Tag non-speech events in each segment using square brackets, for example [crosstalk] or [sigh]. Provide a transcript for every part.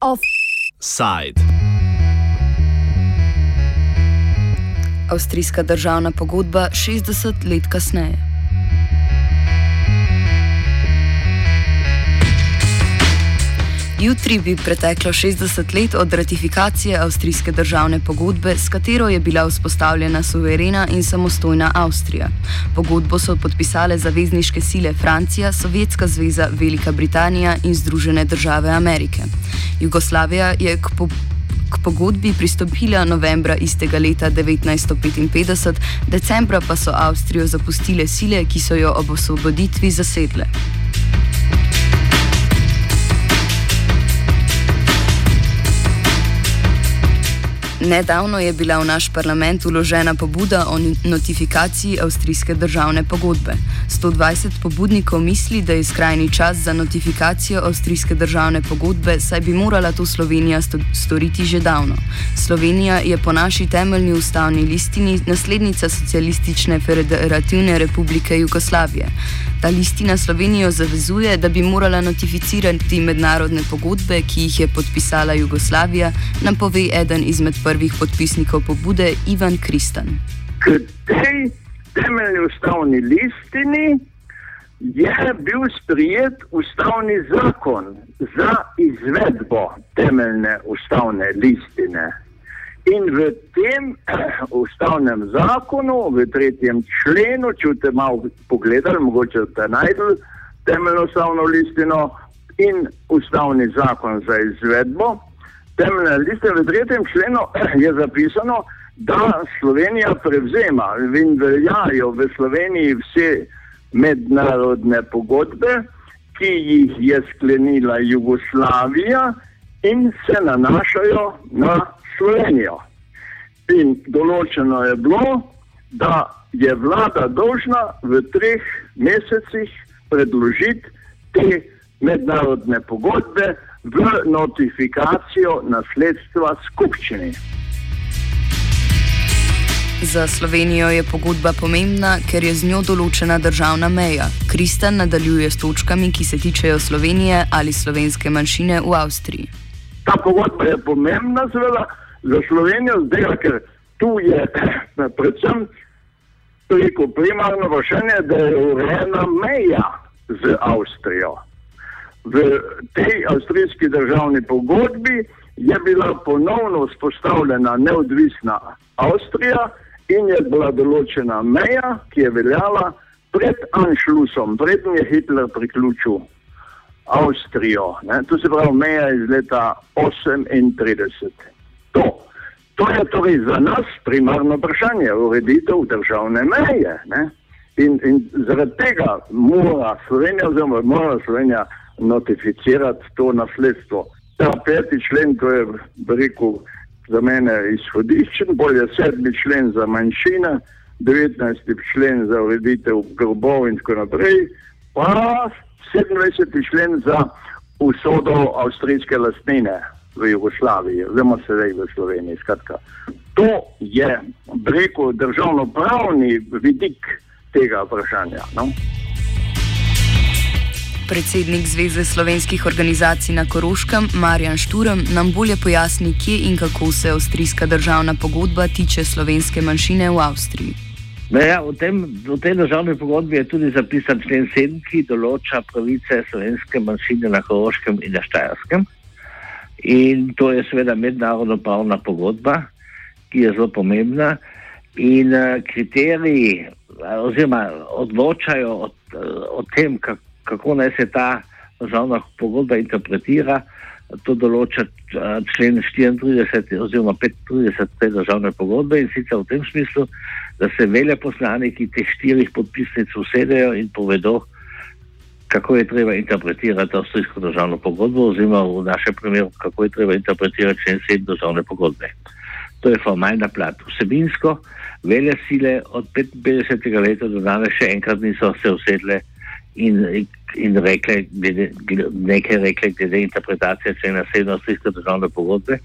Offside. Avstrijska državna pogodba 60 let kasneje. Jutri bi preteklo 60 let od ratifikacije avstrijske državne pogodbe, s katero je bila vzpostavljena suverena in samostojna Avstrija. Pogodbo so podpisale zavezniške sile Francija, Sovjetska zveza, Velika Britanija in Združene države Amerike. Jugoslavija je k, po k pogodbi pristopila novembra istega leta 1955, decembra pa so Avstrijo zapustile sile, ki so jo ob osvoboditvi zasedle. Nedavno je bila v naš parlament uložena pobuda o notifikaciji avstrijske državne pogodbe. 120 pobudnikov misli, da je skrajni čas za notifikacijo avstrijske državne pogodbe, saj bi morala to Slovenija storiti že davno. Slovenija je po naši temeljni ustavni listini naslednica Socialistične federativne republike Jugoslavije. Ta listina Slovenijo zavezuje, da bi morala notificirati mednarodne pogodbe, ki jih je podpisala Jugoslavija, nam pove eden izmed prvih podpisnikov pobude Ivan Kristan. K tej temeljni ustavni listini je bil sprijet ustavni zakon za izvedbo temeljne ustavne listine. In v tem [clears throat] ustavnem zakonu, v tretjem členu, če ste malo pogledali, mogoče ste najdli temeljno ustavno listino in ustavni zakon za izvedbo. Temeljne liste v tretjem členu [clears throat] je zapisano, da Slovenija prevzema in veljajo v Sloveniji vse mednarodne pogodbe, ki jih je sklenila Jugoslavija in se nanašajo na Slovenijo. In določeno je bilo, da je vlada dolžna v treh mesecih predložiti te mednarodne pogodbe v notifikacijo nasledstva skupščini. Za Slovenijo je pogodba pomembna, ker je z njo določena državna meja. Kristan nadaljuje s točkami, ki se tičejo Slovenije ali slovenske manjšine v Avstriji. Ta pogodba je pomembna, seveda za Slovenijo, zdaj, ker tu je predvsem preko primarno vprašanje, da je urejena meja z Avstrijo. V tej avstrijski državni pogodbi je bila ponovno vzpostavljena neodvisna Avstrija in je bila določena meja, ki je veljala pred Anšlusom, predtem je Hitler priključil Avstrijo. Ne? To se pravi meja iz leta 1938. To. to je torej za nas primarno vprašanje, ureditev državne meje. In, in zaradi tega mora Slovenija, oziroma mora Slovenija notificirati to nasledstvo. Ta peti člen, to je rekel za mene izhodiščen, bolje sedmi člen za manjšine, 19. člen za ureditev grobov in tako naprej, pa 27. člen za usodo avstrijske lastnine v Jugoslaviji, oziroma sedaj v Sloveniji. Skratka, to je, rekel, državno-pravni vidik tega vprašanja. No? Predsednik Zveze slovenskih organizacij na Koroškem, Marjan Šturem, nam bolje pojasni, kje in kako se avstrijska državna pogodba tiče slovenske manjšine v Avstriji. Ja, v, tem, v tej državni pogodbi je tudi zapisan člen 7, ki določa pravice slovenske manjšine na Koroškem in na Štajerskem. In to je seveda mednarodno pravna pogodba, ki je zelo pomembna. In uh, kriteriji, oziroma odločajo o, o tem, kako, kako naj se ta državna pogodba interpretira, to določa člen 34 oziroma 35 te državne pogodbe in sicer v tem smislu, da se velja poslaniki teh štirih podpisnic usedejo in povedo, kako je treba interpretirati avstrijsko državno pogodbo, oziroma v našem primeru, kako je treba interpretirati člen 7 državne pogodbe. To je formalna plat. Vsebinsko velja sile od 55. leta do danes še enkrat niso se usedle in, in rekle, glede, nekaj rekle glede interpretacije člena 7 avstrijske državne pogodbe,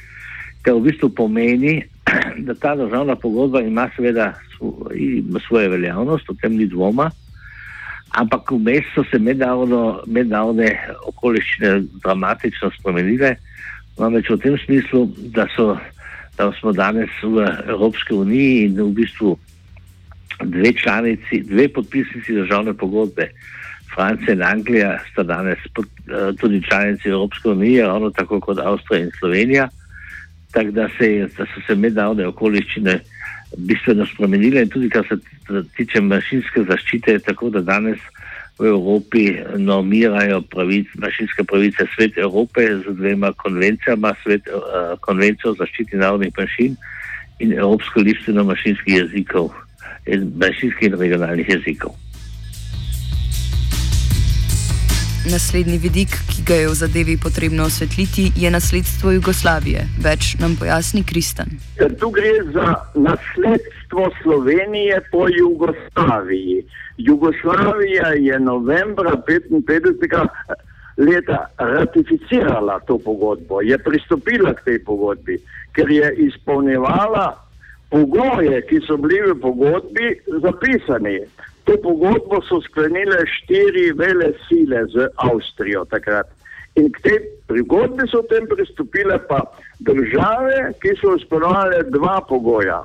kar v bistvu pomeni, [clears throat] da ta državna pogodba ima seveda ima svojo veljavnost, o tem ni dvoma. Ampak vmes so se mednarodne okoliščine dramatično spremenile. Namreč v tem smislu, da, so, da smo danes v Evropski uniji in v bistvu dve članici, dve podpisnici državne pogodbe, Francija in Anglija, sta danes pod, eh, tudi članici Evropske unije, ravno tako kot Avstrija in Slovenija. Tako da, se, da so se mednarodne okoliščine bistveno spremenile in tudi, kar se tiče mašinske zaščite, tako da danes v Evropi normirajo pravic, mašinske pravice svet Evrope z dvema konvencijama, svet, uh, konvencijo o zaščiti narodnih mašin in Evropsko listino mašinskih jezikov in mašinskih in regionalnih jezikov. Naslednji vidik, ki ga je v zadevi potrebno osvetliti, je nasledstvo Jugoslavije. Več nam pojasni Kristan. Tu gre za nasledstvo Slovenije po Jugoslaviji. Jugoslavija je novembra 1955 leta ratificirala to pogodbo, je pristopila k tej pogodbi, ker je izpolnjevala pogoje, ki so bili v pogodbi zapisani. To pogodbo so sklenile štiri vele sile z Avstrijo takrat. In k tej prigodbi so tem pristopile pa države, ki so izpolnjevale dva pogoja.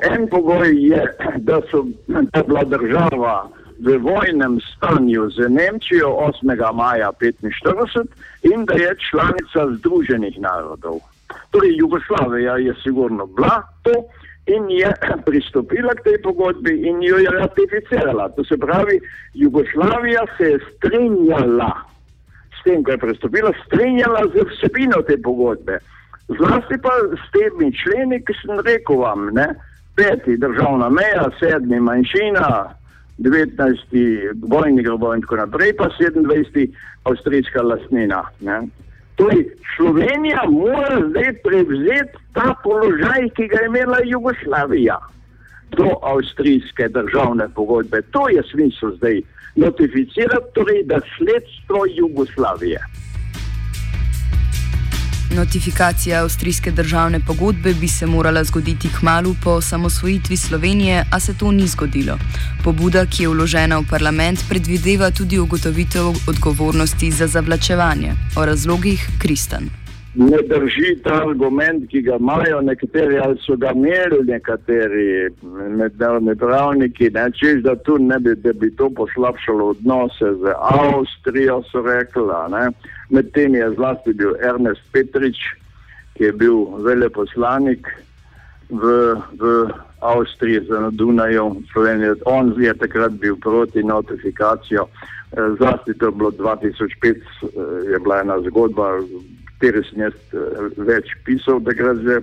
En pogoj je, da so da bila država v vojnem stanju z Nemčijo 8. maja 1945 in da je članica Združenih narodov. Torej, Jugoslavija je sigurno bila to in je [clears throat] pristopila k tej pogodbi in jo je ratificirala. To se pravi, Jugoslavija se je strinjala s tem, ko je pristopila, strinjala z vsebino te pogodbe. Zlasti pa s temi členi, ki sem rekel vam, ne? peti državna meja, sedmi manjšina, 19. vojni grobo in tako naprej, pa 27. avstrijska lastnina. Ne? Torej, Slovenija mora zdaj prevzeti ta položaj, ki ga je imela Jugoslavija do avstrijske državne pogodbe. To je smisel zdaj notificirati, torej, da sledstvo Jugoslavije. Notifikacija avstrijske državne pogodbe bi se morala zgoditi k malu po osamosvojitvi Slovenije, a se to ni zgodilo. Pobuda, ki je vložena v parlament, predvideva tudi ugotovitev odgovornosti za zavlačevanje. O razlogih Kristan. Ne drži ta argument, ki ga imajo nekateri, ali so ga imeli nekateri mednarodni pravniki, ne, češ, da, ne bi, da bi to poslabšalo odnose z Avstrijo, so rekli. Medtem je zlasti bil Ernest Petrič, ki je bil veleposlanik v, v Avstriji za Dunajo, Slovenijo. On je takrat bil proti notifikacijo. Zlasti to je bilo 2005, eh, je bila ena zgodba kateri sem jaz uh, več pisal, da gre že.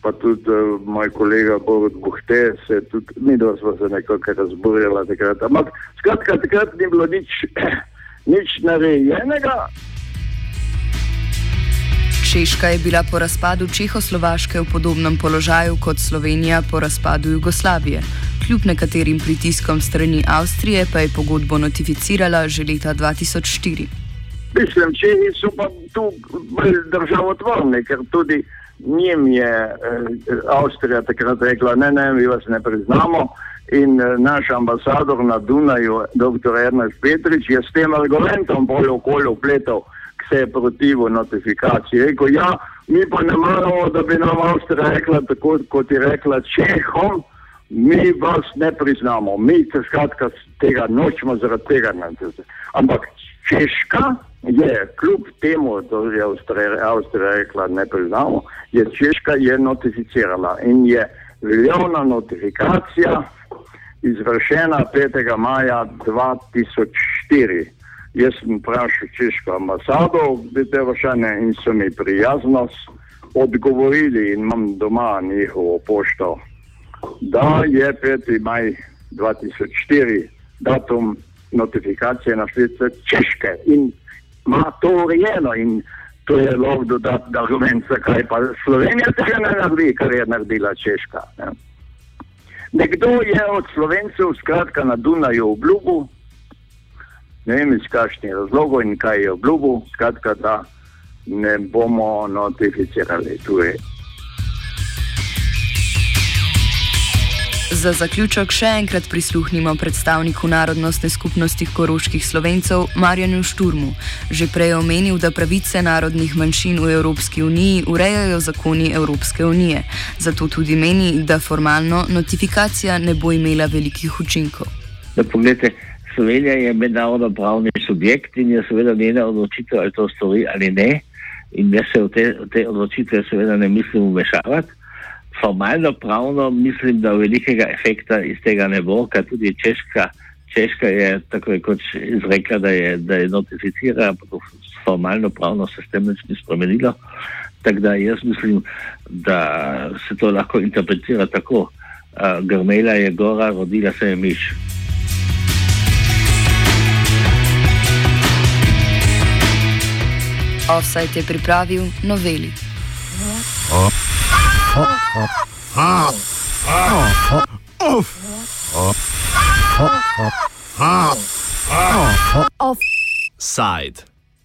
Pa tudi uh, moj kolega Borod Buhte, se tudi mi dva smo se nekako razburjali takrat. Ampak skratka, takrat ni bilo nič, [clears throat] nič narejenega. Češka je bila po razpadu Čehoslovaške v podobnem položaju kot Slovenija po razpadu Jugoslavije. Kljub nekaterim pritiskom strani Avstrije pa je pogodbo notificirala že leta 2004. Mislim, če so pa tu državotvorni, ker tudi njim je eh, Avstrija takrat rekla, ne, ne, mi vas ne priznamo. In eh, naš ambasador na Dunaju, dr. Ernest Petrič, je s tem argumentom bolj okolje upletel, ki se je protivil notifikaciji. Rekel, ja, mi pa ne maramo, da bi nam Avstrija rekla tako, kot je rekla Čehom, mi vas ne priznamo, mi skratka tega nočemo zaradi tega. Ampak Češka je kljub temu, da je Avstrija rekla, ne priznamo, je Češka je notificirala in je veljavna notifikacija izvršena 5. maja 2004. Jaz sem vprašal češko ambasado, glede vprašanja in so mi prijazno odgovorili in imam doma njihovo pošto, da je 5. maj 2004 datum notifikacije na švice češke in ima to urejeno in to je lahko dodatni argument, zakaj pa Slovenija tega ne naredi, kar je naredila Češka. Ne. Nekdo je od Slovencev skratka na Dunaju obljubil, ne vem iz kakšnih razlogov in kaj je obljubil, skratka, da ne bomo notificirali. Torej. Za zaključek še enkrat prisluhnimo predstavniku narodnostne skupnosti koroških slovencev Marjanu Šturmu. Že prej je omenil, da pravice narodnih manjšin v Evropski uniji urejajo zakoni Evropske unije. Zato tudi meni, da formalno notifikacija ne bo imela velikih učinkov. Da, poglede, Slovenija je mednarodno pravni subjekt in je seveda njena odločitev, ali to stori ali ne. In jaz se v te, v te odločitve seveda ne mislim umešavati. Formalno pravno mislim, da velikega efekta iz tega ne bo, ker tudi Češka, Češka je tako kot izrekla, da je, da je notificirala, ampak formalno pravno se s tem nič ni spremenilo. Tako da jaz mislim, da se to lahko interpretira tako. Uh, grmela je gora, rodila se je miš. Offside je pripravil noveli. Offside.